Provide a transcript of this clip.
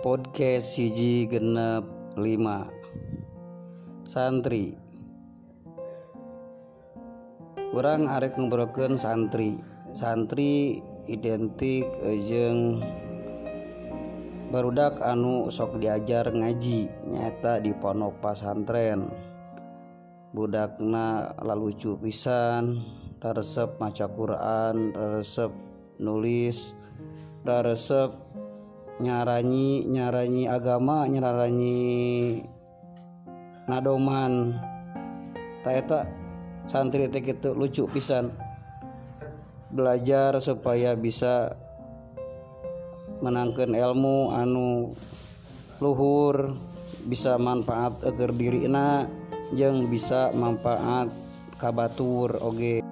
podcast siji genep 5 santri. Kurang arek ngobrolkeun santri. Santri identik jeung barudak anu sok diajar ngaji nyata di pondok pasantren budakna lalucu pisan resep maca Quran resep nulis resep nyaranyi nyaranyi agama nyaranyi ngadoman taeta santri teh gitu lucu pisan belajar supaya bisa menangkan ilmu anu luhur bisa manfaat agar dirina yang bisa manfaat kabatur oge okay.